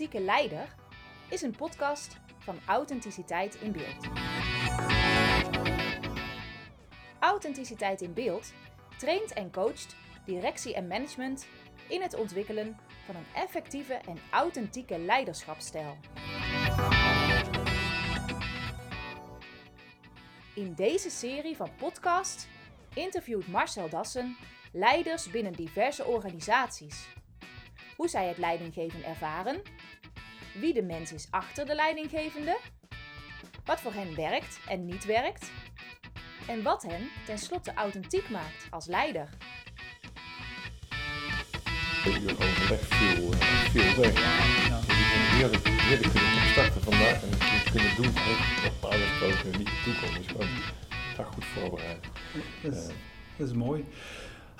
Authentieke Leider is een podcast van Authenticiteit in Beeld. Authenticiteit in Beeld traint en coacht directie en management in het ontwikkelen van een effectieve en authentieke leiderschapsstijl. In deze serie van podcasts interviewt Marcel Dassen leiders binnen diverse organisaties. Hoe zij het leidinggeven ervaren, wie de mens is achter de leidinggevende, wat voor hen werkt en niet werkt, en wat hen tenslotte authentiek maakt als leider. Je overleg viel, eh, viel weg. Ja. Heerlijk, heerlijk kunnen starten vandaag en het kunnen doen wat gesproken niet toekomt. Dus gewoon goed voorbereid. Dat is, dat is mooi.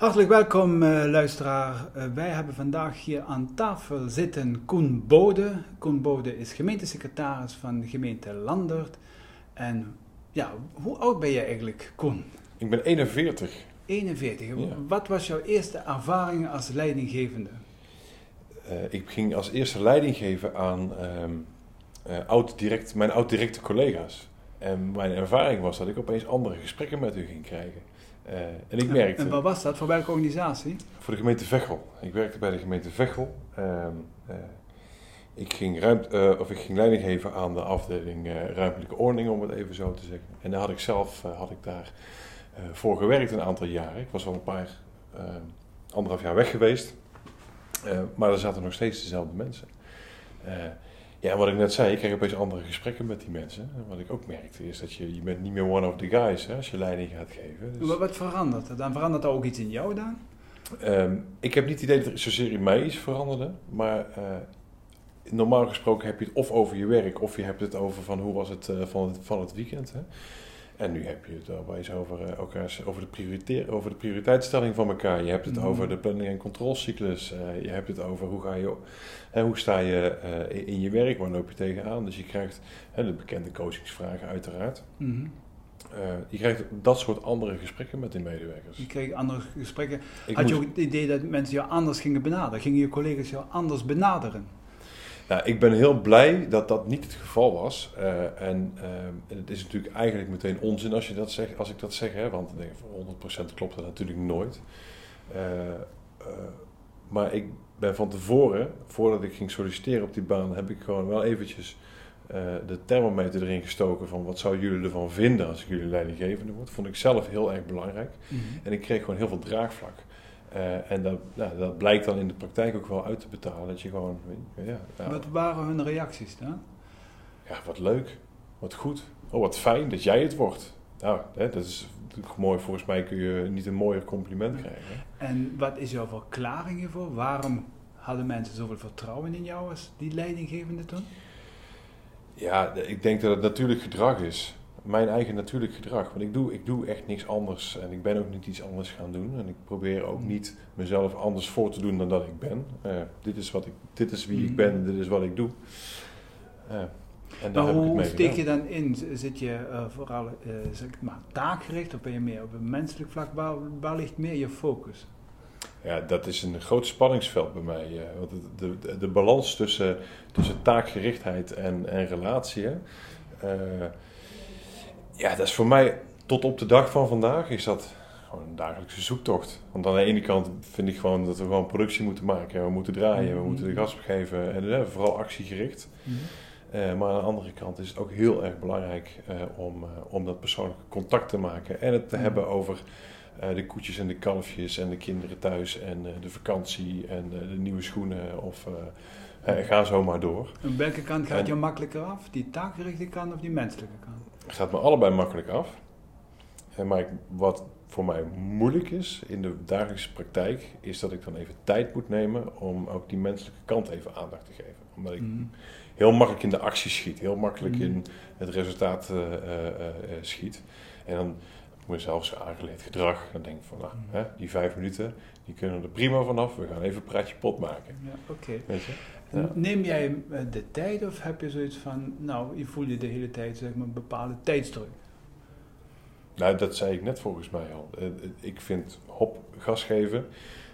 Hartelijk welkom, eh, luisteraar. Eh, wij hebben vandaag hier aan tafel zitten Koen Bode. Koen Bode is gemeentesecretaris van de gemeente Landert. En ja, hoe oud ben je eigenlijk, Koen? Ik ben 41. 41. Ja. Wat was jouw eerste ervaring als leidinggevende? Eh, ik ging als eerste leiding geven aan ehm, eh, oud-direct, mijn oud-directe collega's. En mijn ervaring was dat ik opeens andere gesprekken met u ging krijgen. Eh, en ik merkte... En wat was dat? Voor welke organisatie? Voor de gemeente Veghel. Ik werkte bij de gemeente Veghel. Ehm, eh, ik, ging ruimt, eh, of ik ging leiding geven aan de afdeling ruimtelijke ordening, om het even zo te zeggen. En daar had ik zelf had ik daar, voor gewerkt een aantal jaren. Ik was al een paar, eh, anderhalf jaar weg geweest. Maar er zaten nog steeds dezelfde mensen. Ja, wat ik net zei, ik kreeg opeens andere gesprekken met die mensen. En wat ik ook merkte is dat je, je bent niet meer one of the guys hè, als je leiding gaat geven. Dus- Wat, wat verandert er? Dan verandert er ook iets in jou dan? Ehm, ik heb niet het idee dat er zozeer in mij iets veranderde, maar eh, normaal gesproken heb je het of over je werk, of je hebt het over van hoe was het eh, van, het van het weekend. Hè? En nu heb je het opeens over, elkaars, over, de over de prioriteitsstelling van elkaar. Je hebt het Mhm. over de planning- en controlecyclus. eh, je hebt het over hoe, ga je, hè, hoe sta je eh, in- je werk, waar loop je tegenaan. Dus je krijgt hè, de bekende coachingsvragen uiteraard. Mhm. Je krijgt dat soort andere gesprekken met de medewerkers. Je kreeg andere gesprekken. Ik Had je ook het idee dat mensen jou anders gingen benaderen? Gingen je collega's jou anders benaderen? Nou, ik ben heel blij dat dat niet het geval was. Eh, en, eh, en het is natuurlijk eigenlijk meteen onzin als, je dat zegt, als ik dat zeg, hè, want voor 100% klopt dat natuurlijk nooit. Eh, eh, maar ik ben van tevoren, voordat ik ging solliciteren op die baan, heb ik gewoon wel eventjes de thermometer erin gestoken van wat zouden jullie ervan vinden als ik jullie leidinggevende word. Vond ik zelf heel erg belangrijk. En ik kreeg gewoon heel veel draagvlak. Eh, en dat, nou, dat blijkt dan in de praktijk ook wel uit te betalen. Dat je gewoon, ja, ja, Wat waren hun reacties dan? ja, wat leuk, wat goed. Oh, wat fijn dat jij het wordt. Nou, hè, dat is natuurlijk mooi. Volgens mij kun je niet een mooier compliment krijgen. hè. En wat is jouw verklaring hiervoor? Waarom hadden mensen zoveel vertrouwen in jou als die leidinggevende toen? Ja, ik denk dat het natuurlijk gedrag is. Mijn eigen natuurlijk gedrag. Want ik doe, ik doe echt niks anders. En ik ben ook niet iets anders gaan doen. En ik probeer ook niet mezelf anders voor te doen dan dat ik ben. Eh, dit, is wat ik, dit is wie ik ben en dit is wat ik doe. Eh, en daar Maar heb ik het hoe mee steek je dan in? Zit je eh, vooral zeg maar, taakgericht of ben je meer op een menselijk vlak? Waar, waar ligt meer je focus? Ja, dat is een groot spanningsveld bij mij. want de, de, de balans tussen, tussen taakgerichtheid en, en relatie. hè, ja, dat is voor mij tot op de dag van vandaag is dat gewoon een dagelijkse zoektocht. Want aan de ene kant vind ik gewoon dat we gewoon productie moeten maken. We moeten draaien, we Mhm. moeten de gas geven. En eh, vooral actiegericht. Eh, maar aan de andere kant is het ook heel erg belangrijk eh, om, om dat persoonlijke contact te maken. En het te Mhm. hebben over de koetjes en de kalfjes en de kinderen thuis en de vakantie en de nieuwe schoenen. Of ga zo maar door. Aan welke kant gaat En- jou makkelijker af? Die taakgerichte kant of die menselijke kant? Het gaat me allebei makkelijk af. Eh, maar ik- wat voor mij moeilijk is in de dagelijkse praktijk, is dat ik dan even tijd moet nemen om ook die menselijke kant even aandacht te geven. Omdat ik Mhm. heel makkelijk in de actie schiet, heel makkelijk Mhm. in het resultaat eh, eh, schiet. En dan ik mezelf zo aangeleerd gedrag. Dan denk ik van, nou, Mhm. hè, die vijf minuten, die kunnen er prima vanaf. We gaan even een praatje pot maken. Ja, oké. Je? Ja. Neem jij eh, de tijd of heb je zoiets van, nou, je voelt je de hele tijd zeg maar, een bepaalde tijdsdruk? Nou, dat zei ik net volgens mij al. Eh, Ik vind hop, gas geven.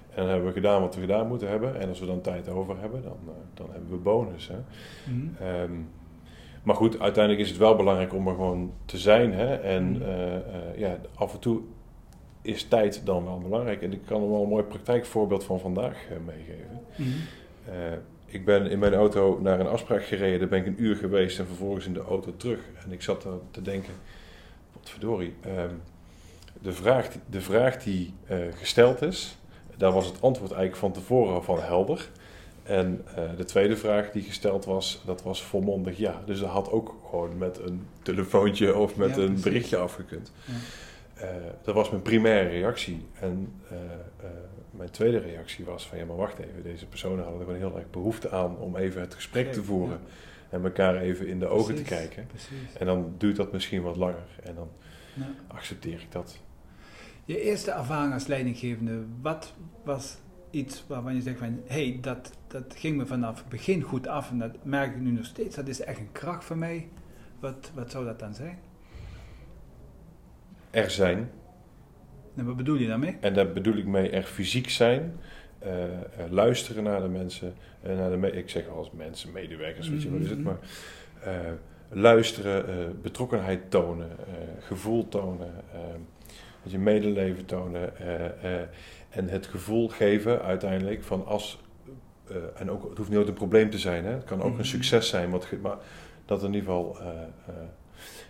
En dan hebben we gedaan wat we gedaan moeten hebben. En als we dan tijd over hebben, dan, eh, dan hebben we bonus. Hè. Mhm. Ehm, maar goed, uiteindelijk is het wel belangrijk om er gewoon te zijn. Hè? En Mhm. eh, eh, ja, af en toe is tijd dan wel belangrijk. En ik kan er wel een mooi praktijkvoorbeeld van vandaag eh, meegeven. Mhm. Eh, ik ben in mijn auto naar een afspraak gereden. Daar ben ik een uur geweest en vervolgens in de auto terug. En ik zat er te denken, wat verdorie. ehm, de, vraag, die- de vraag die eh, gesteld is, daar was het antwoord eigenlijk van tevoren al van helder. En eh, de tweede vraag die gesteld was, dat was volmondig ja. Dus dat had ook gewoon met een telefoontje of met Ja, een berichtje afgekund. Ja. Eh, dat was mijn primaire reactie. En mijn tweede reactie was van ja, maar wacht even. Deze personen hadden er gewoon heel erg behoefte aan om even het gesprek te voeren. En elkaar even in de ogen te kijken. Precies. En dan duurt dat misschien wat langer. En dan Ja. accepteer ik dat. Je eerste ervaring als leidinggevende, wat was iets waarvan je zegt van, hé, hey, dat, dat ging me vanaf het begin goed af en dat merk ik nu nog steeds, dat is echt een kracht voor mij. Wat, wat zou dat dan zijn? Er zijn. En wat bedoel je daarmee? En daar bedoel ik mee er fysiek zijn. eh, eh, luisteren naar de mensen. eh, naar de me- ik zeg al als mensen, medewerkers, weet je wat is het. Mhm. Maar luisteren, betrokkenheid tonen, gevoel tonen. dat je medeleven tonen. en het gevoel geven uiteindelijk van als... en ook, het hoeft niet altijd een probleem te zijn. Hè? Het kan ook Mhm. een succes zijn. Wat, maar dat in ieder geval...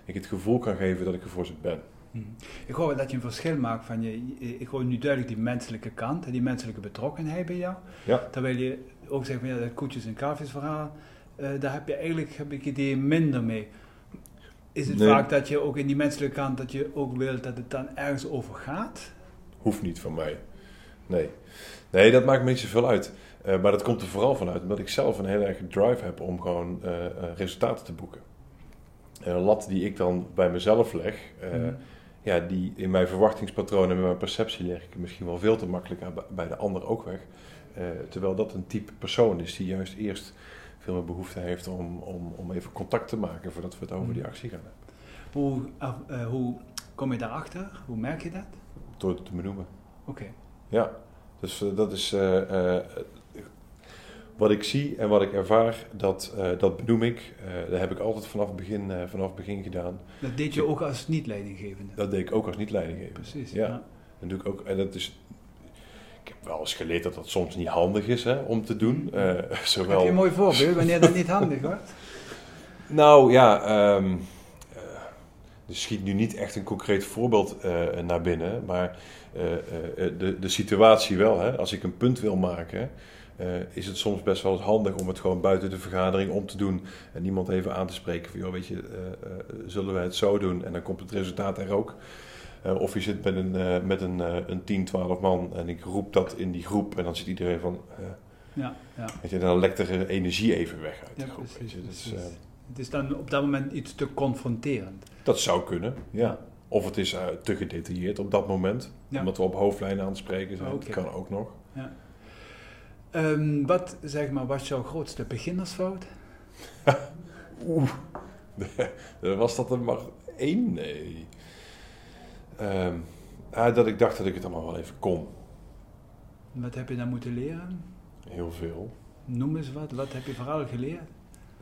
ik het gevoel kan geven dat ik er voor ze ben. Ik hoor dat je een verschil maakt van je, ik hoor nu duidelijk die menselijke kant, en die menselijke betrokkenheid bij jou. Ja. Terwijl je ook zegt van ja, dat koetjes en kalfjes verhaal, eh, daar heb je eigenlijk, heb ik idee, minder mee. Is het Nee. vaak dat je ook in die menselijke kant, dat je ook wilt dat het dan ergens over gaat? Hoeft niet van mij. Nee. Nee, dat maakt me niet zoveel uit. Eh, maar dat komt er vooral vanuit omdat ik zelf een heel erg drive heb om gewoon eh, resultaten te boeken. En een lat die ik dan bij mezelf leg, Mhm. Ja, die in mijn verwachtingspatroon en mijn perceptie leg ik misschien wel veel te makkelijk aan- bij de ander ook weg. Eh, terwijl dat een type persoon is die juist eerst veel meer behoefte heeft om, om, om even contact te maken voordat we het over die Mhm. actie gaan hebben. Hoe, af- eh, hoe kom je daarachter? Hoe merk je dat? Door het te benoemen. Oké. Ja, dus eh, dat is eh, eh, wat ik zie en wat ik ervaar, dat, eh, dat benoem ik. Eh, dat heb ik altijd vanaf het begin, eh, vanaf begin gedaan. Dat deed je ook als niet-leidinggevende. Dat deed ik ook als niet-leidinggever. Precies. Ja. Dat doe ik ook. En dat is. Ik heb wel eens geleerd dat dat soms niet handig is hè, om te doen. Eh, Heb zowel... je een mooi voorbeeld wanneer dat niet handig wordt? Nou ja, eh, er schiet nu niet echt een concreet voorbeeld naar binnen, maar de, de situatie wel. Hè? Als ik een punt wil maken, eh, is het soms best wel eens handig om het gewoon buiten de vergadering om te doen en iemand even aan te spreken van, joh, weet je, eh, eh, zullen wij het zo doen? En dan komt het resultaat er ook. Of je zit met een, met een, een 10, 12 man en ik roep dat in die groep en dan zit iedereen van, Ja, ja. weet je, dan lekt er energie even weg uit de Ja, groep. precies, weet je. Dat, is, precies. Het is dan op dat moment iets te confronterend. dat zou kunnen, ja. Of het is te gedetailleerd op dat moment, Ja. omdat we op hoofdlijnen aan het spreken zijn. Oké. Dat kan ook nog. Ehm, wat zeg maar, was jouw grootste beginnersfout? Oeh, was dat er maar één? Nee. Ehm, ah, dat ik dacht dat ik het allemaal wel even kon. Wat heb je dan moeten leren? Heel veel. Noem eens wat. Wat heb je vooral geleerd?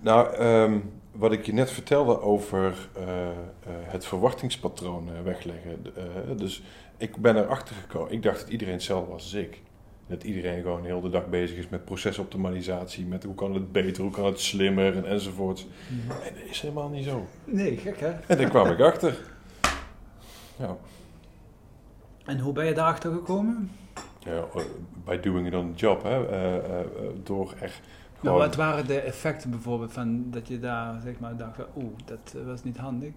Nou, ehm, wat ik je net vertelde over eh, eh, het verwachtingspatroon eh, wegleggen. dus ik ben erachter gekomen. Ik dacht dat iedereen hetzelfde was als ik. Dat iedereen gewoon heel de dag bezig is met procesoptimalisatie. Met hoe kan het beter, hoe kan het slimmer en enzovoort. En dat is helemaal niet zo. Nee, gek hè? En daar kwam ik achter. Ja, En hoe ben je daarachter gekomen? ja eh, by doing it on the job. Hè. eh, eh, door echt Nou, gewoon... wat waren de effecten bijvoorbeeld van dat je daar zeg maar dacht van oeh, dat was niet handig?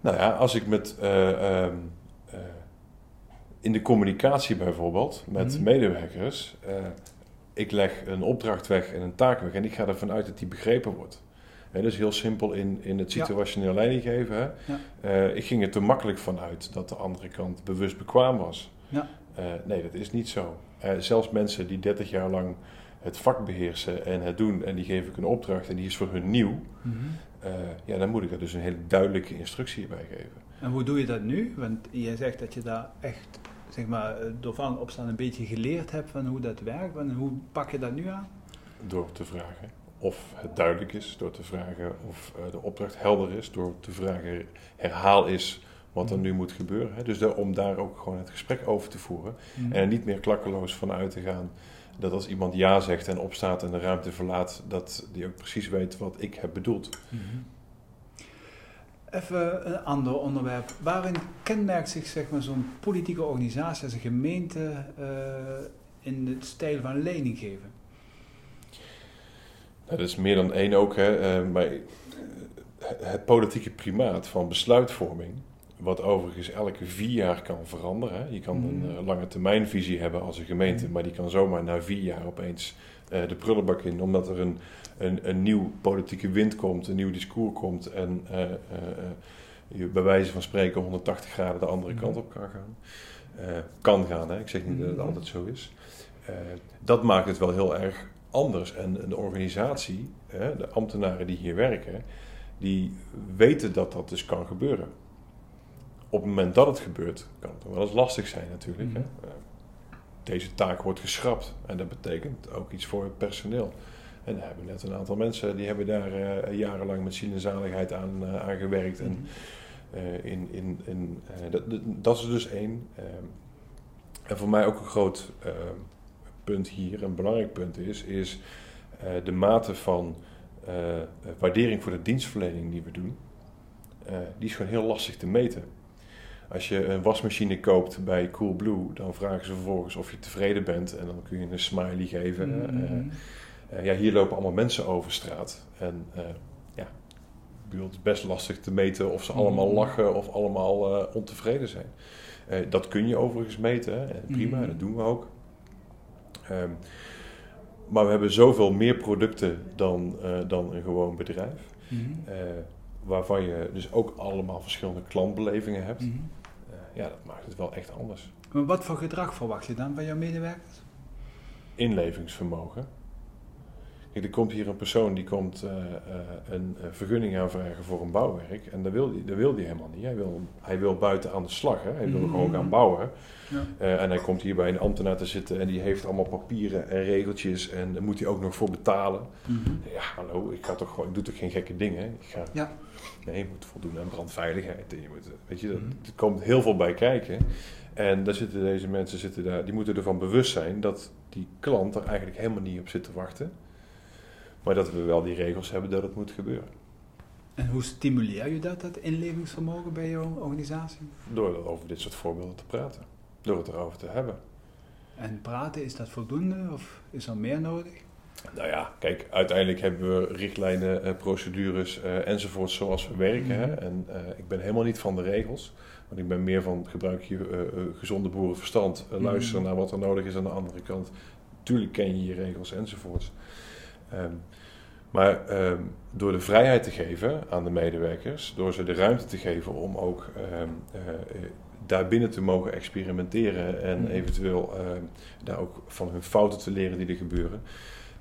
Nou ja, als ik met... eh, ehm, eh, in de communicatie bijvoorbeeld, met Mhm. medewerkers... eh, ik leg een opdracht weg en een taak weg en ik ga ervan uit dat die begrepen wordt. Dat is heel simpel in, in het Ja. situationeel leiding geven. Hè. Ja. Eh, ik ging er te makkelijk van uit dat de andere kant bewust bekwaam was. Ja. Eh, nee, dat is niet zo. Zelfs mensen die 30 jaar lang het vak beheersen en het doen... en die geef ik een opdracht en die is voor hun nieuw... Mhm. ja, dan moet ik er dus een hele duidelijke instructie bij geven. En hoe doe je dat nu? Want jij zegt dat je daar echt zeg maar, door van opstaan een beetje geleerd hebt van hoe dat werkt? En hoe pak je dat nu aan? Door te vragen of het duidelijk is, door te vragen of eh, de opdracht helder is, door te vragen herhaal is wat er nu moet gebeuren. Hè. Dus om daar ook gewoon het gesprek over te voeren Mhm. en er niet meer klakkeloos van uit te gaan dat als iemand ja zegt en opstaat en de ruimte verlaat, dat die ook precies weet wat ik heb bedoeld. Mhm. Even een ander onderwerp. Waarin kenmerkt zich zeg maar, zo'n politieke organisatie als een gemeente eh, in het stijl van lening geven? Nou, dat is meer dan één ook, hè. eh, maar het politieke primaat van besluitvorming, wat overigens elke vier jaar kan veranderen. Hè. Je kan een Mhm. eh, lange termijnvisie hebben als een gemeente, Mhm. maar die kan zomaar na vier jaar opeens de prullenbak in, omdat er een, een, een nieuw politieke wind komt, een nieuw discours komt en eh, eh, eh, je bij wijze van spreken 180 graden de andere Mhm. kant op kan gaan. Eh, kan gaan, hè. ik zeg niet dat het Mhm. altijd zo is. Eh, dat maakt het wel heel erg anders. En de organisatie, de ambtenaren die hier werken, die weten dat dat dus kan gebeuren. Op het moment dat het gebeurt, kan het wel eens lastig zijn natuurlijk. Mhm. Hè. Eh, Deze taak wordt geschrapt en dat betekent ook iets voor het personeel. En daar hebben we net een aantal mensen die hebben daar eh, jarenlang met ziel en zaligheid aan, eh, aan gewerkt. En eh, in, in, in, eh, dat, dat- is dus één. En voor mij ook een groot punt hier, een belangrijk punt is, is eh, de mate van eh, waardering voor de dienstverlening die we doen. eh, die is gewoon heel lastig te meten. Als je een wasmachine koopt bij Coolblue, dan vragen ze vervolgens of je tevreden bent en dan kun je een smiley geven. Mhm. Eh, eh, ja, hier lopen allemaal mensen over straat. En eh, ja, ik bedoel, het is best lastig te meten of ze allemaal Mhm. lachen of allemaal ontevreden zijn. Dat kun je overigens meten, hè, prima, Mhm. dat doen we ook. Ehm, maar we hebben zoveel meer producten dan, dan een gewoon bedrijf. Eh, waarvan je dus ook allemaal verschillende klantbelevingen hebt. Mhm. Eh, ja, dat maakt het wel echt anders. Maar wat voor gedrag verwacht je dan van jouw medewerkers? inlevingsvermogen. Er komt hier een persoon die komt eh, eh, een eh, vergunning aanvragen voor een bouwwerk. En dat wil hij dat wil die helemaal niet. Hij wil, hij wil buiten aan de slag. Hè. Hij wil Mhm. gewoon gaan bouwen. Ja. En hij komt hier bij een ambtenaar te zitten en die heeft allemaal papieren en regeltjes. En daar moet hij ook nog voor betalen. Mhm. Ja, hallo, ik, ga toch gewoon, ik doe toch geen gekke dingen. Ik ga, Ja. Nee, je moet voldoen aan brandveiligheid. En je moet, weet je, dat, Mhm. er komt heel veel bij kijken. En daar zitten deze mensen zitten daar, die moeten ervan bewust zijn dat die klant er eigenlijk helemaal niet op zit te wachten. Maar dat we wel die regels hebben dat het moet gebeuren. En hoe stimuleer je dat, dat inlevingsvermogen bij jouw organisatie? Door over dit soort voorbeelden te praten. Door het erover te hebben. En praten, is dat voldoende of is er meer nodig? Nou ja, kijk, uiteindelijk hebben we richtlijnen, eh, procedures eh, enzovoort zoals we werken. Hè? Mhm. En eh, ik ben helemaal niet van de regels. Want ik ben meer van gebruik je gezonde boerenverstand. Luisteren Mhm. naar wat er nodig is aan de andere kant. Tuurlijk ken je je regels enzovoorts. Ehm, maar ehm, door de vrijheid te geven aan de medewerkers, door ze de ruimte te geven om ook ehm, eh, eh, daarbinnen te mogen experimenteren en Mhm. eventueel daar ook van hun fouten te leren die er gebeuren.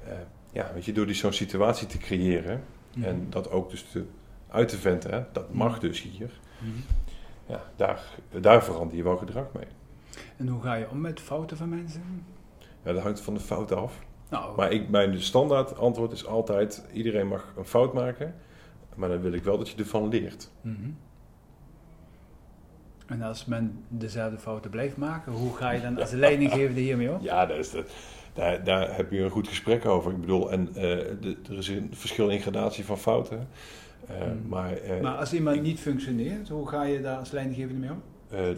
Eh, ja, weet je, door die zo'n situatie te creëren Mhm. en dat ook dus te, uit te venten, hè, dat mag dus hier. Ja, daar, daar verander je wel gedrag mee. En hoe ga je om met fouten van mensen? Ja, dat hangt van de fout af. Nou, Maar ik, mijn standaard antwoord is altijd: iedereen mag een fout maken, maar dan wil ik wel dat je ervan leert. Mhm. En als men dezelfde fouten blijft maken, hoe ga je dan als leidinggevende hiermee om? Ja, dat is dat, daar, daar heb je een goed gesprek over. Ik bedoel, en eh, de, er is een verschil in gradatie van fouten. Eh. Maar, eh, Maar als iemand niet functioneert, hoe ga je daar als leidinggevende mee om?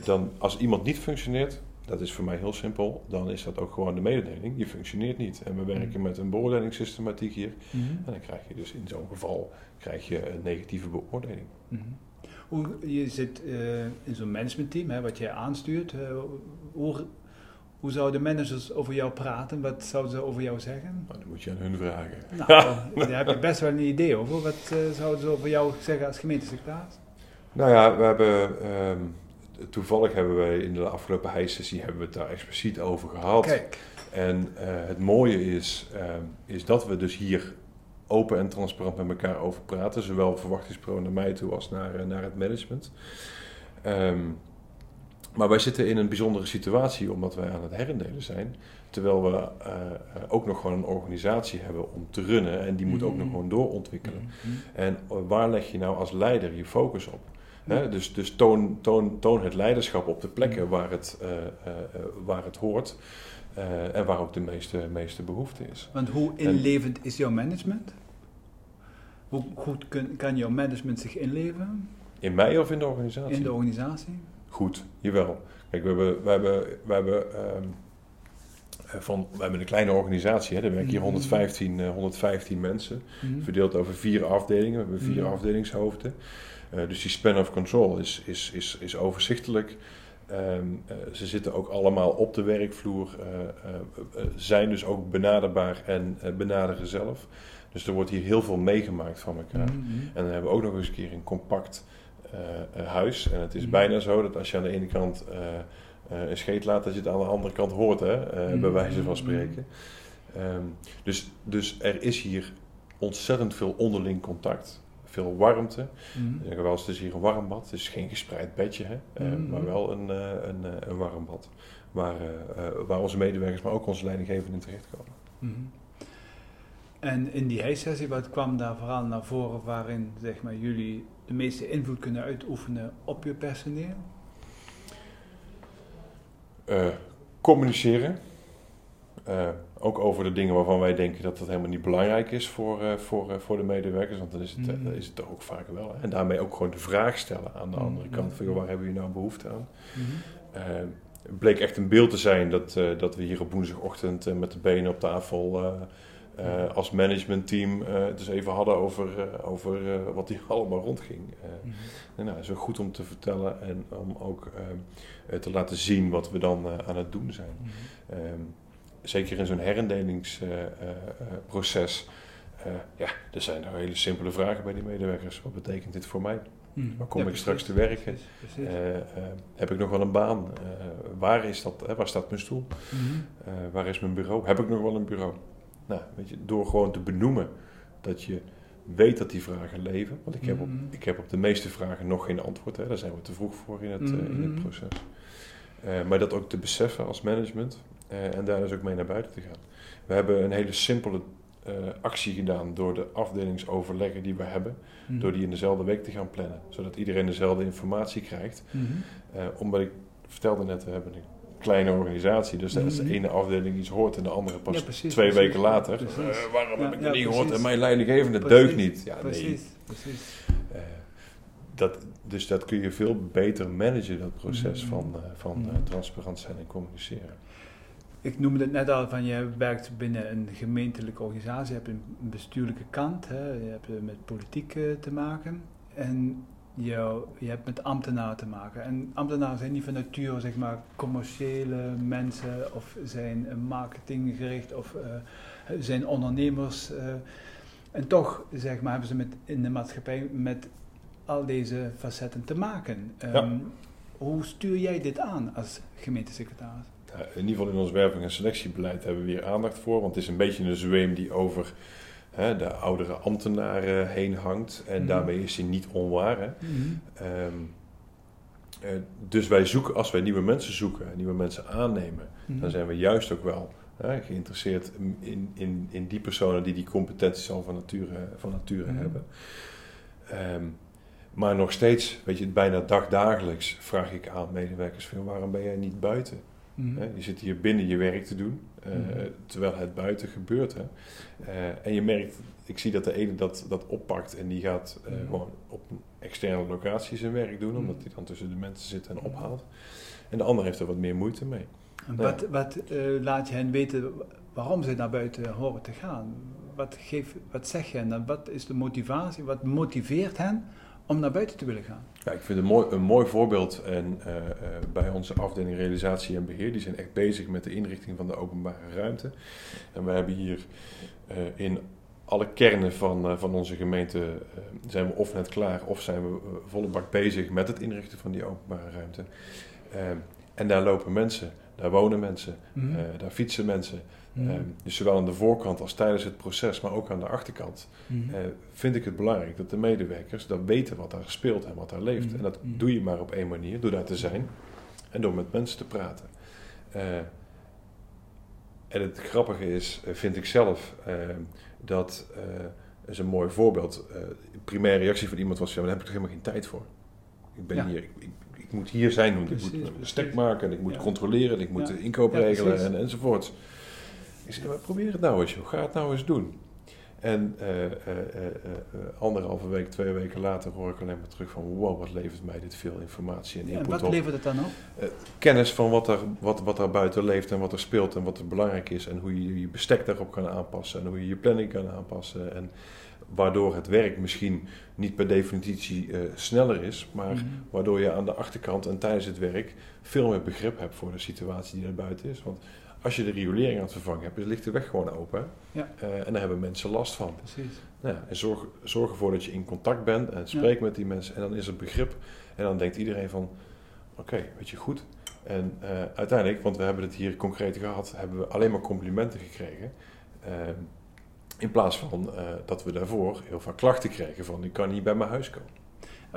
dan, als iemand niet functioneert, dat is voor mij heel simpel, dan is dat ook gewoon de mededeling. Je functioneert niet. En we werken Hmm. met een beoordelingssystematiek hier. En dan krijg je dus in zo'n geval krijg je een negatieve beoordeling. Mhm. Hoe, je zit eh, in zo'n managementteam, hè, wat jij aanstuurt. eh, hoe, hoe zouden managers over jou praten? Wat zouden ze over jou zeggen? Maar dan moet je aan hun vragen. Nou, daar heb je best wel een idee over. Wat eh, zouden ze over jou zeggen als gemeentesecretaris? Nou ja, we hebben, ehm, toevallig hebben wij in de afgelopen hijsessie hebben we het daar expliciet over gehad. Kijk, En eh, het mooie is, ehm, is dat we dus hier open en transparant met elkaar over praten. Zowel verwachtingspro naar mij toe als naar, eh, naar het management. Ehm, Maar wij zitten in een bijzondere situatie omdat wij aan het herindelen zijn. Terwijl we uh, ook nog gewoon een organisatie hebben om te runnen. En die moet ook nog Mhm. gewoon doorontwikkelen. Mhm. En waar leg je nou als leider je focus op? Hè? Dus, dus toon, toon, toon het leiderschap op de plekken waar het, uh, waar het hoort. en waar ook de meeste, meeste behoefte is. Want hoe inlevend is jouw management? Hoe goed kun, kan jouw management zich inleven? In mij of in de organisatie? In de organisatie? Goed, jawel. Kijk, we hebben, we hebben, we hebben, um, van, we hebben een kleine organisatie, hè. er werken hier 115, uh, 115 mensen, Mhm. verdeeld over vier afdelingen. We hebben vier Mhm. afdelingshoofden. Uh, dus die span of control is, is, is, is overzichtelijk. Um, uh, ze zitten ook allemaal op de werkvloer, uh, zijn dus ook benaderbaar en benaderen zelf. Dus er wordt hier heel veel meegemaakt van elkaar. Mhm. En dan hebben we ook nog eens een keer een compact huis. En het is Mhm. bijna zo dat als je aan de ene kant een scheet laat, dat je het aan de andere kant hoort, hè? Mhm. bij wijze van spreken. Um, dus, dus er is hier ontzettend veel onderling contact. Veel warmte. Mhm. Ik wel is hier een warm bad. Het is geen gespreid bedje, hè? Mhm. maar wel een, een, een warm bad. Waar, waar onze medewerkers, maar ook onze leidinggevenden in terechtkomen. Mhm. En in die huissessie, wat kwam daar vooral naar voren waarin zeg maar, jullie de meeste invloed kunnen uitoefenen op je personeel? Uh, communiceren. Uh, ook over de dingen waarvan wij denken dat dat helemaal niet belangrijk is voor, uh, voor, voor de medewerkers. Want dan is het, mm. is het ook vaak wel. Hè? En daarmee ook gewoon de vraag stellen aan de mm. andere kant. Van, joh, waar hebben jullie nou behoefte aan? Mm -hmm. het bleek echt een beeld te zijn dat, dat we hier op woensdagochtend met de benen op tafel... Als managementteam het dus even hadden over, over wat hier allemaal rondging. Mhm. En nou, zo goed om te vertellen en om ook te laten zien wat we dan aan het doen zijn. Mhm. Zeker in zo'n herendelingsproces. ja, er zijn er hele simpele vragen bij die medewerkers. Wat betekent dit voor mij? Mm. Waar kom ja, ik straks te werken? Precies. heb ik nog wel een baan? waar, is dat, waar staat mijn stoel? Mm -hmm. waar is mijn bureau? Heb ik nog wel een bureau? Nou, weet je, door gewoon te benoemen dat je weet dat die vragen leven. Want ik heb op, ik heb op de meeste vragen nog geen antwoord. Hè. Daar zijn we te vroeg voor in het, mm -hmm. uh, in het proces. Uh, maar dat ook te beseffen als management. Uh, en daar dus ook mee naar buiten te gaan. We hebben een hele simpele uh, actie gedaan door de afdelingsoverleggen die we hebben. Mhm. Mm. Door die in dezelfde week te gaan plannen. Zodat iedereen dezelfde informatie krijgt. Mm -hmm. omdat ik vertelde net, we hebben een kleine organisatie. Dus als Mhm. de ene afdeling iets hoort en de andere pas Ja, precies, twee precies. weken later. Uh, waarom Ja, heb ik ja, dat niet gehoord? En mijn leidinggevende deugt niet. Ja, precies, nee. precies. Uh, dat, dus dat kun je veel beter managen, dat proces Mhm. van, uh, van Mhm. transparant zijn en communiceren. Ik noemde het net al, van je werkt binnen een gemeentelijke organisatie, je hebt een bestuurlijke kant, hè, je hebt met politiek uh, te maken en je, je hebt met ambtenaren te maken. En ambtenaren zijn niet van nature zeg maar commerciële mensen of zijn marketinggericht of uh, zijn ondernemers. Uh, en toch zeg maar, hebben ze met, in de maatschappij met al deze facetten te maken. Um, Ja. Hoe stuur jij dit aan als gemeentesecretaris? Ja, in ieder geval in ons werving- en selectiebeleid hebben we hier aandacht voor. Want het is een beetje een zweem die over hè, de oudere ambtenaren heen hangt. En Mhm. daarmee is hij niet onwaar. Hè. Um, uh, dus wij zoeken, als wij nieuwe mensen zoeken, nieuwe mensen aannemen, Mhm. dan zijn we juist ook wel hè, geïnteresseerd in, in, in die personen die die competenties al van nature, van nature Mhm. hebben. Um, maar nog steeds, weet je, bijna dagdagelijks vraag ik aan medewerkers van waarom ben jij niet buiten? Mhm. Je zit hier binnen je werk te doen, uh, Mhm. terwijl het buiten gebeurt. Hè? Uh, en je merkt, ik zie dat de ene dat, dat oppakt en die gaat uh, Mhm. gewoon op een externe locatie zijn werk doen, omdat hij dan tussen de mensen zit en ophaalt. En de ander heeft er wat meer moeite mee. En wat wat laat je hen weten waarom ze naar buiten horen te gaan? Wat, geef, wat zeg je hen? Wat is de motivatie? Wat motiveert hen om naar buiten te willen gaan? Ja, ik vind het een mooi, een mooi voorbeeld en, uh, uh, bij onze afdeling realisatie en beheer. Die zijn echt bezig met de inrichting van de openbare ruimte. En we hebben hier uh, in alle kernen van, van onze gemeente zijn we of net klaar of zijn we volle bak bezig met het inrichten van die openbare ruimte. Ehm, en daar lopen mensen, daar wonen mensen, Mhm. daar fietsen mensen. Mhm. Uh, dus zowel aan de voorkant als tijdens het proces, maar ook aan de achterkant, Mhm. uh, vind ik het belangrijk dat de medewerkers dat weten wat daar speelt en wat daar leeft. Mhm. En dat doe je maar op één manier, door daar te zijn. en door met mensen te praten. Eh, en het grappige is, eh, vind ik zelf, uh, dat is een mooi voorbeeld. de primaire reactie van iemand was: ja, daar heb ik toch helemaal geen tijd voor. Ik ben hier, ik, ik, ik, moet hier zijn, ik moet een stek maken, en ik moet ja. controleren, ik moet de inkoop regelen en, enzovoort. Ik zeg, maar probeer het nou eens, joh. ga het nou eens doen. En uh, uh, uh, anderhalve week, twee weken later hoor ik alleen maar terug van wow, wat levert mij dit veel informatie en input ja, wat levert het dan op? kennis van wat er, wat, wat er buiten leeft en wat er speelt en wat er belangrijk is en hoe je je bestek daarop kan aanpassen en hoe je je planning kan aanpassen. En waardoor het werk misschien niet per definitie sneller is, maar mm -hmm. waardoor je aan de achterkant en tijdens het werk veel meer begrip hebt voor de situatie die er buiten is. Want als je de riolering aan het vervangen hebt, ligt de weg gewoon open. Ja. Uh, en daar hebben mensen last van. Precies. Nou ja, en zorg, zorg ervoor dat je in contact bent en spreekt ja. met die mensen. En dan is het begrip. En dan denkt iedereen van, oké, okay, weet je goed. En uh, uiteindelijk, want we hebben het hier concreet gehad, hebben we alleen maar complimenten gekregen. Uh, in plaats van dat we daarvoor heel vaak klachten kregen van, ik kan niet bij mijn huis komen.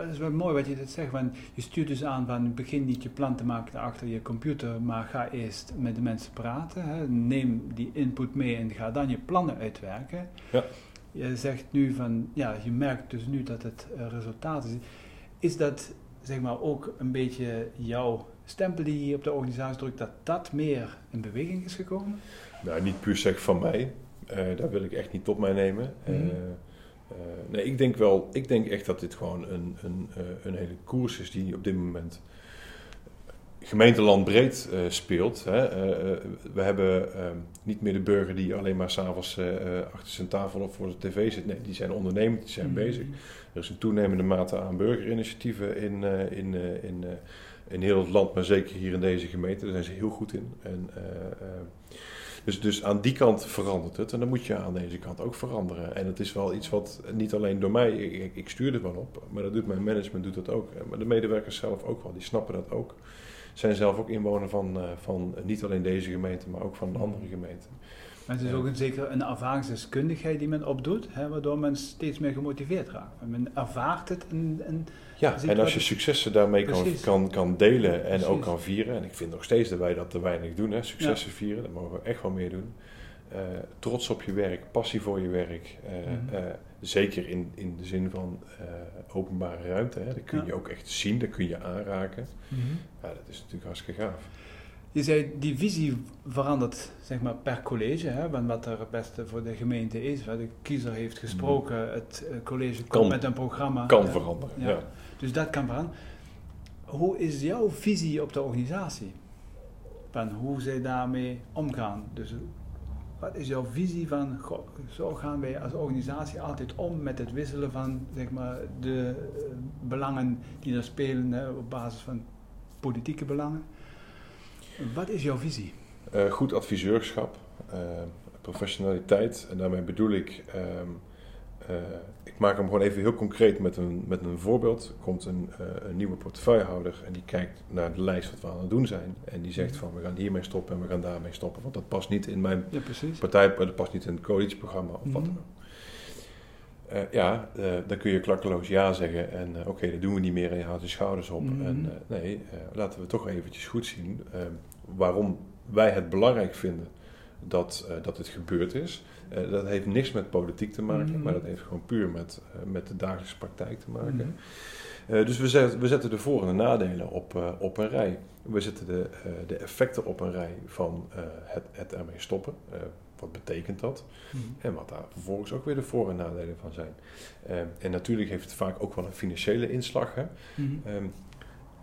Dat is wel mooi wat je dit zegt, want je stuurt dus aan van begin niet je plan te maken achter je computer, maar ga eerst met de mensen praten. Hè. Neem die input mee en ga dan je plannen uitwerken. Ja. Je zegt nu van, ja, je merkt dus nu dat het resultaat is. Is dat zeg maar ook een beetje jouw stempel die je op de organisatie drukt, dat dat meer in beweging is gekomen? Nou, niet puur zeg van mij. Uh, daar wil ik echt niet op mij nemen. Mm -hmm. uh, uh, nee, ik denk wel, ik denk echt dat dit gewoon een, een, uh, een hele koers is die op dit moment gemeenteland breed uh, speelt. Hè. we hebben niet meer de burger die alleen maar s'avonds achter zijn tafel of voor de tv zit. Nee, die zijn ondernemend, die zijn mm -hmm. bezig. Er is een toenemende mate aan burgerinitiatieven in, in, in, in heel het land, maar zeker hier in deze gemeente. Daar zijn ze heel goed in. En, dus, dus aan die kant verandert het. En dan moet je aan deze kant ook veranderen. En het is wel iets wat niet alleen door mij, ik, ik stuur het wel op, maar dat doet mijn management doet dat ook. Maar de medewerkers zelf ook wel, die snappen dat ook. Zijn zelf ook inwoner van, uh, van niet alleen deze gemeente, maar ook van andere gemeenten. Maar het is ook een, zeker een ervaringsdeskundigheid die men opdoet, hè, waardoor men steeds meer gemotiveerd raakt. Men ervaart het en, en ja, en als je successen daarmee kan, kan, kan delen en Precies. ook kan vieren. En ik vind nog steeds dat wij dat te weinig doen, hè, successen ja. vieren. Daar mogen we echt wel meer doen. Uh, trots op je werk, passie voor je werk. Uh, mm -hmm. uh, zeker in, in de zin van openbare ruimte. Hè. Dat kun ja. je ook echt zien, dat kun je aanraken. Mm -hmm. Ja, dat is natuurlijk hartstikke gaaf. Je zei, die visie verandert zeg maar, per college, hè, want wat er het beste voor de gemeente is. Wat de kiezer heeft gesproken, mm. het college komt kan, met een programma. Kan veranderen, ja. ja. Dus dat kan veranderen. Hoe is jouw visie op de organisatie? Van hoe zij daarmee omgaan? Dus wat is jouw visie van, goh, zo gaan wij als organisatie altijd om met het wisselen van zeg maar, de uh, belangen die er spelen hè, op basis van politieke belangen? Wat is jouw visie? Uh, goed adviseurschap, uh, professionaliteit en daarmee bedoel ik uh, ik maak hem gewoon even heel concreet met een, met een voorbeeld. Er komt een, een, nieuwe portefeuillehouder en die kijkt naar de lijst wat we aan het doen zijn. En die zegt van we gaan hiermee stoppen en we gaan daarmee stoppen. Want dat past niet in mijn ja, partij, dat past niet in het coalitieprogramma of mm wat dan ook. Uh, ja, uh, dan kun je klakkeloos ja zeggen en oké, okay, dat doen we niet meer en je houdt je schouders op. Mm -hmm. En nee, laten we toch eventjes goed zien waarom wij het belangrijk vinden dat, uh, dat het gebeurd is. Uh, dat heeft niks met politiek te maken, mm -hmm. maar dat heeft gewoon puur met, uh, met de dagelijkse praktijk te maken. Mm -hmm. dus we, zet, we zetten de voor- en de nadelen op, op een rij. We zetten de, de effecten op een rij van het, het ermee stoppen. wat betekent dat? Mm -hmm. En wat daar vervolgens ook weer de voor- en nadelen van zijn. en natuurlijk heeft het vaak ook wel een financiële inslag. Hè?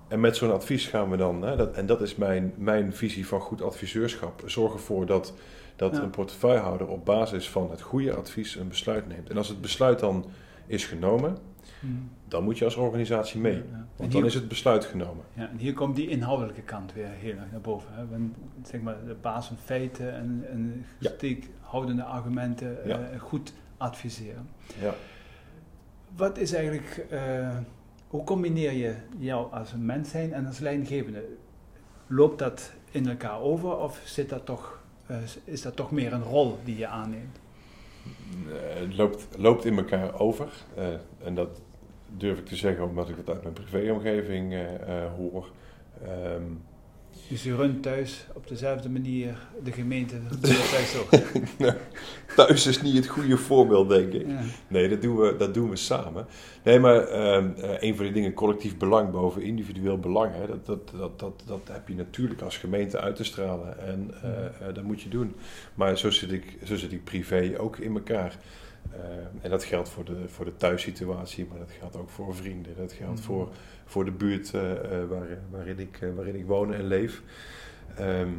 En met zo'n advies gaan we dan, hè, dat, en dat is mijn, mijn visie van goed adviseurschap, zorg ervoor dat, dat ja. een portefeuillehouder op basis van het goede advies een besluit neemt. En als het besluit dan is genomen, hmm. dan moet je als organisatie mee. Ja, ja. Want hier, dan is het besluit genomen. Ja, en hier komt die inhoudelijke kant weer heel erg naar boven. Hè? Want, zeg maar, de basis van feiten en, en steekhoudende argumenten uh, goed adviseren. Ja. Wat is eigenlijk... Uh, hoe combineer je jou als een mens zijn en als leidinggevende? Loopt dat in elkaar over of zit dat toch, uh, is dat toch meer een rol die je aanneemt? Het loopt, loopt in elkaar over. Uh, en dat durf ik te zeggen omdat ik het uit mijn privéomgeving hoor. Um, Dus je runt thuis op dezelfde manier de gemeente thuis ook. thuis is niet het goede voorbeeld, denk ik. Ja. Nee, dat doen we, dat doen we samen. Nee, maar ehm, eh, een van die dingen, collectief belang boven individueel belang, hè, dat, dat, dat, dat, dat heb je natuurlijk als gemeente uit te stralen. En eh, eh, dat moet je doen. Maar zo zit ik, zo zit ik privé ook in elkaar. Eh, en dat geldt voor de, voor de thuissituatie, maar dat geldt ook voor vrienden. Dat geldt Mhm. voor, voor de buurt eh, eh, waar, waarin, ik, waarin ik woon en leef. Ehm,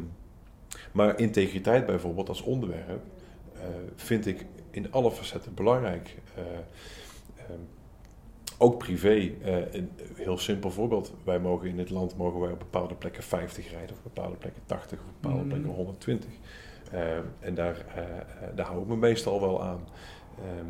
maar integriteit bijvoorbeeld als onderwerp vind ik in alle facetten belangrijk. Eh, ehm, ook privé, een heel simpel voorbeeld. Wij mogen in dit land mogen wij op bepaalde plekken 50 rijden, of op bepaalde plekken 80, of op bepaalde Mhm. plekken 120. Ehm, en daar, daar hou ik me meestal wel aan. Ehm,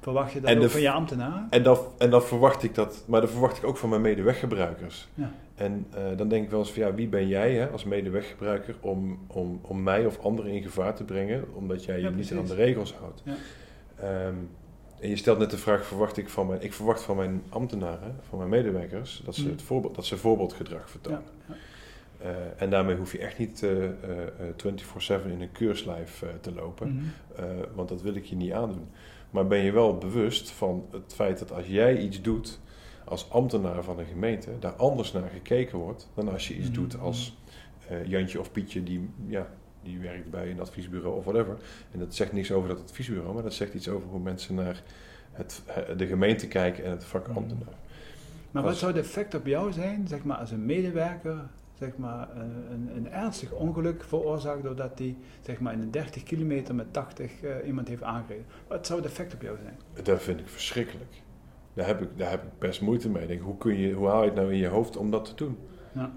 Verwacht je dat ook van je ambtenaren? en, dan, en dan verwacht ik dat, maar dat verwacht ik ook van mijn medeweggebruikers. Ja. En eh, dan denk ik wel eens van ja, wie ben jij hè, als medeweggebruiker om, om, om mij of anderen in gevaar te brengen, omdat jij je niet aan de regels houdt. Ja. Ehm, en je stelt net de vraag, verwacht ik van mijn, ik verwacht van mijn ambtenaren, van mijn medewerkers, dat ze, Mhm. het voorbeeld, dat ze voorbeeldgedrag vertonen. Eh, en daarmee hoef je echt niet eh, eh, eh, 24-7 in een keurslijf te lopen. Mhm. Want dat wil ik je niet aandoen. Maar ben je wel bewust van het feit dat als jij iets doet als ambtenaar van een gemeente, daar anders naar gekeken wordt dan als je iets Mhm. doet als Jantje of Pietje die, ja, die werkt bij een adviesbureau of whatever. En dat zegt niks over dat adviesbureau, maar dat zegt iets over hoe mensen naar het, de gemeente kijken en het vak Mhm. ambtenaar. Maar wat zou het effect op jou zijn, zeg maar, als een medewerker zeg maar, eh, een, een ernstig ongeluk veroorzaakt doordat hij zeg maar, in een 30 kilometer met 80 eh, iemand heeft aangereden? Wat zou het effect op jou zijn? Dat vind ik verschrikkelijk. Daar heb ik, daar heb ik best moeite mee. Ik denk, hoe, kun je, hoe haal je het nou in je hoofd om dat te doen? Ja.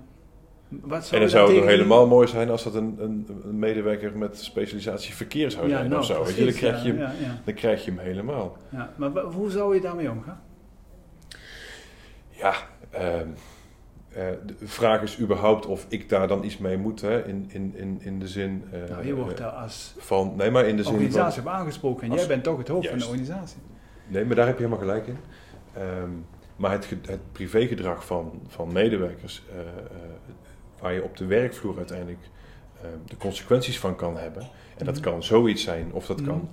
Wat En dan zou het nog helemaal mooi zijn als dat een, een, een medewerker met specialisatie verkeer zou ja, zijn nou, of zo. Weet je, dan, krijg je hem, ja, ja. dan krijg je hem helemaal. Ja, Maar hoe zou je daarmee omgaan? Ja, ehm, eh, de vraag is überhaupt of ik daar dan iets mee moet, hè, in, in, in, in de zin eh, nou, je wordt daar als van... Nee, maar in de zin van... organisatie op aangesproken en als- jij bent toch het hoofd van de organisatie. Nee, maar daar heb je helemaal gelijk in. Ehm, maar het, het privégedrag van, van medewerkers, eh, waar je op de werkvloer uiteindelijk eh, de consequenties van kan hebben. En dat Mhm. kan zoiets zijn, of dat Mhm. kan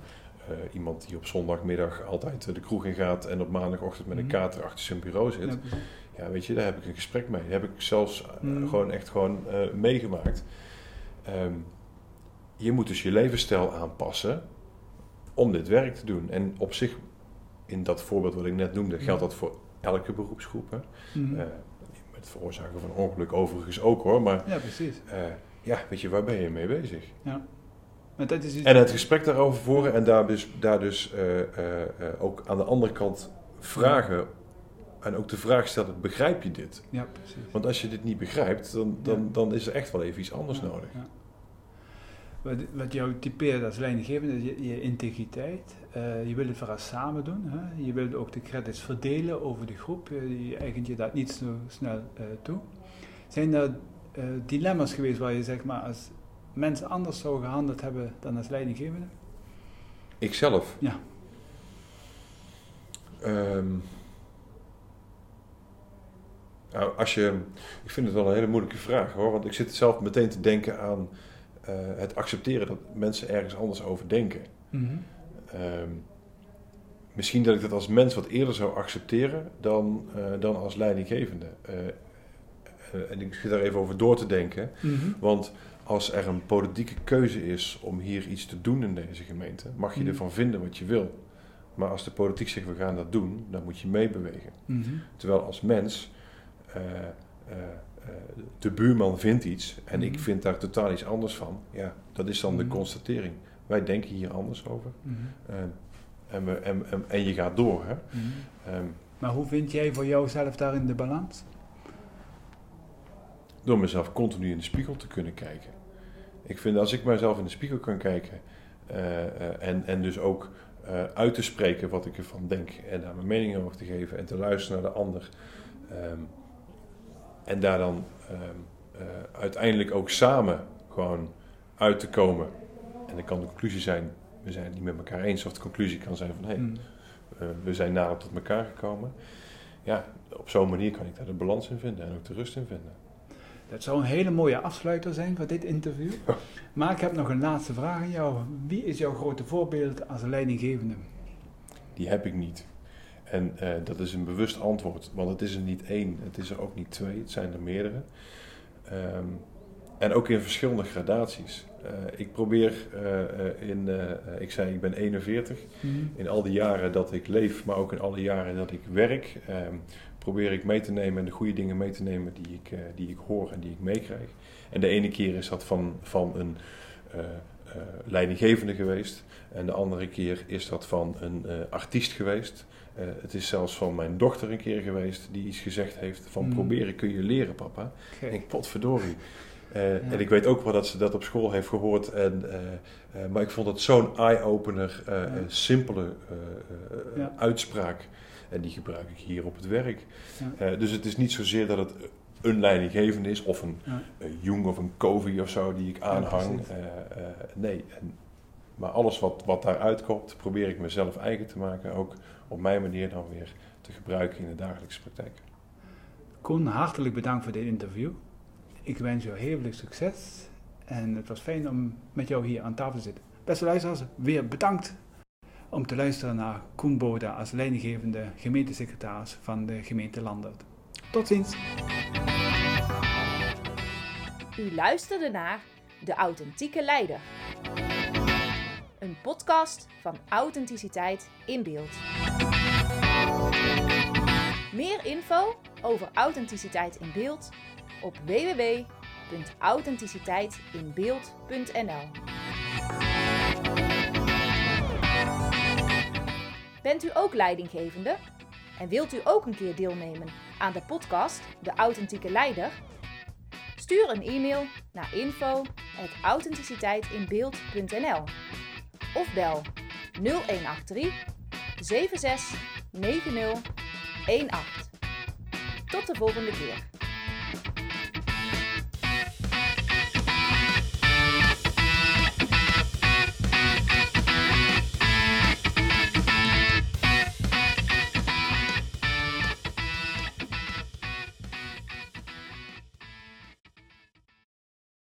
iemand die op zondagmiddag altijd de kroeg in gaat en op maandagochtend met een Mhm. kater achter zijn bureau zit. Ja, Ja, weet je, daar heb ik een gesprek mee. Dat heb ik zelfs eh, Mhm. gewoon echt gewoon eh, meegemaakt. Ehm, je moet dus je levensstijl aanpassen om dit werk te doen. En op zich, in dat voorbeeld wat ik net noemde, geldt dat voor elke beroepsgroep. Hè? Mhm. Eh, met veroorzaken van ongeluk overigens ook hoor. Maar ja, precies. ja, weet je, waar ben je mee bezig? Maar dat is iets... En het gesprek daarover voeren en daar dus, daar dus ook aan de andere kant vragen. En ook de vraag stellen, begrijp je dit? Ja, precies. Want als je dit niet begrijpt, dan, dan, dan is er echt wel even iets anders Ja, nodig. ja. Wat, wat jou typeert als leidinggevende is je, je integriteit. Eh, je wil het vooral samen doen. Hè? Je wilt ook de credits verdelen over de groep. Je eigent je dat niet zo snel eh, toe. Zijn er eh, dilemma's geweest waar je zeg maar als mensen anders zouden gehandeld hebben dan als leidinggevende? Ikzelf? Ja. Ehm, nou, als je, ik vind het wel een hele moeilijke vraag hoor, want ik zit zelf meteen te denken aan eh, het accepteren dat mensen ergens anders over denken. Ehm, misschien dat ik dat als mens wat eerder zou accepteren dan, eh, dan als leidinggevende. Eh, en ik zit daar even over door te denken. Mhm. Want als er een politieke keuze is om hier iets te doen in deze gemeente, mag je Mhm. ervan vinden wat je wil. Maar als de politiek zegt we gaan dat doen, dan moet je meebewegen. Mhm. Terwijl als mens, de buurman vindt iets en ik Mhm. vind daar totaal iets anders van. Ja, dat is dan de Mhm. constatering. Wij denken hier anders over. Mhm. Eh, en, we, en, en, en je gaat door. Hè? Ehm, Maar hoe vind jij voor jouzelf daarin de balans? door mezelf continu in de spiegel te kunnen kijken. Ik vind als ik mezelf in de spiegel kan kijken eh, eh, en, en dus ook eh, uit te spreken wat ik ervan denk en daar mijn mening over te geven en te luisteren naar de ander ehm, en daar dan ehm, eh, uiteindelijk ook samen gewoon uit te komen. En dan kan de conclusie zijn, we zijn het niet met elkaar eens, of de conclusie kan zijn van hé, Mhm. eh, we zijn nader tot elkaar gekomen. Ja, op zo'n manier kan ik daar de balans in vinden en ook de rust in vinden. Dat zou een hele mooie afsluiter zijn van dit interview. Maar ik heb nog een laatste vraag aan jou. Wie is jouw grote voorbeeld als leidinggevende? Die heb ik niet. En uh, dat is een bewust antwoord, want het is er niet één, het is er ook niet twee, het zijn er meerdere. Um, en ook in verschillende gradaties. Uh, ik probeer uh, in, ik zei ik ben 41, mm. in al die jaren dat ik leef, maar ook in alle jaren dat ik werk, um, probeer ik mee te nemen en de goede dingen mee te nemen die ik, die ik hoor en die ik meekrijg. En de ene keer is dat van, van een leidinggevende geweest en de andere keer is dat van een artiest geweest. Uh, het is zelfs van mijn dochter een keer geweest die iets gezegd heeft van mm. proberen kun je leren papa. Okay. En ik potverdorie. Uh, En ik weet ook wel dat ze dat op school heeft gehoord. En, uh, maar ik vond het zo'n eye-opener, ja. simpele ja. uitspraak. En die gebruik ik hier op het werk. Dus het is niet zozeer dat het een leidinggevende is, of een, een Jung of een Covey of zo die ik aanhang. nee, en, maar alles wat, wat daaruit komt, probeer ik mezelf eigen te maken. Ook op mijn manier dan weer te gebruiken in de dagelijkse praktijk. Koen, hartelijk bedankt voor dit interview. Ik wens jou heel veel succes en het was fijn om met jou hier aan tafel te zitten. Beste luisteraars, weer bedankt om te luisteren naar Koen Boda als leidinggevende gemeentesecretaris van de gemeente Landert. Tot ziens. U luisterde naar De Authentieke Leider. Een podcast van authenticiteit in beeld. Meer info over authenticiteit in beeld op www.authenticiteitinbeeld.nl. Bent u ook leidinggevende en wilt u ook een keer deelnemen aan de podcast De Authentieke Leider? Stuur een e-mail naar info@authenticiteitinbeeld.nl of bel 0183 76 90 18. Tot de volgende keer.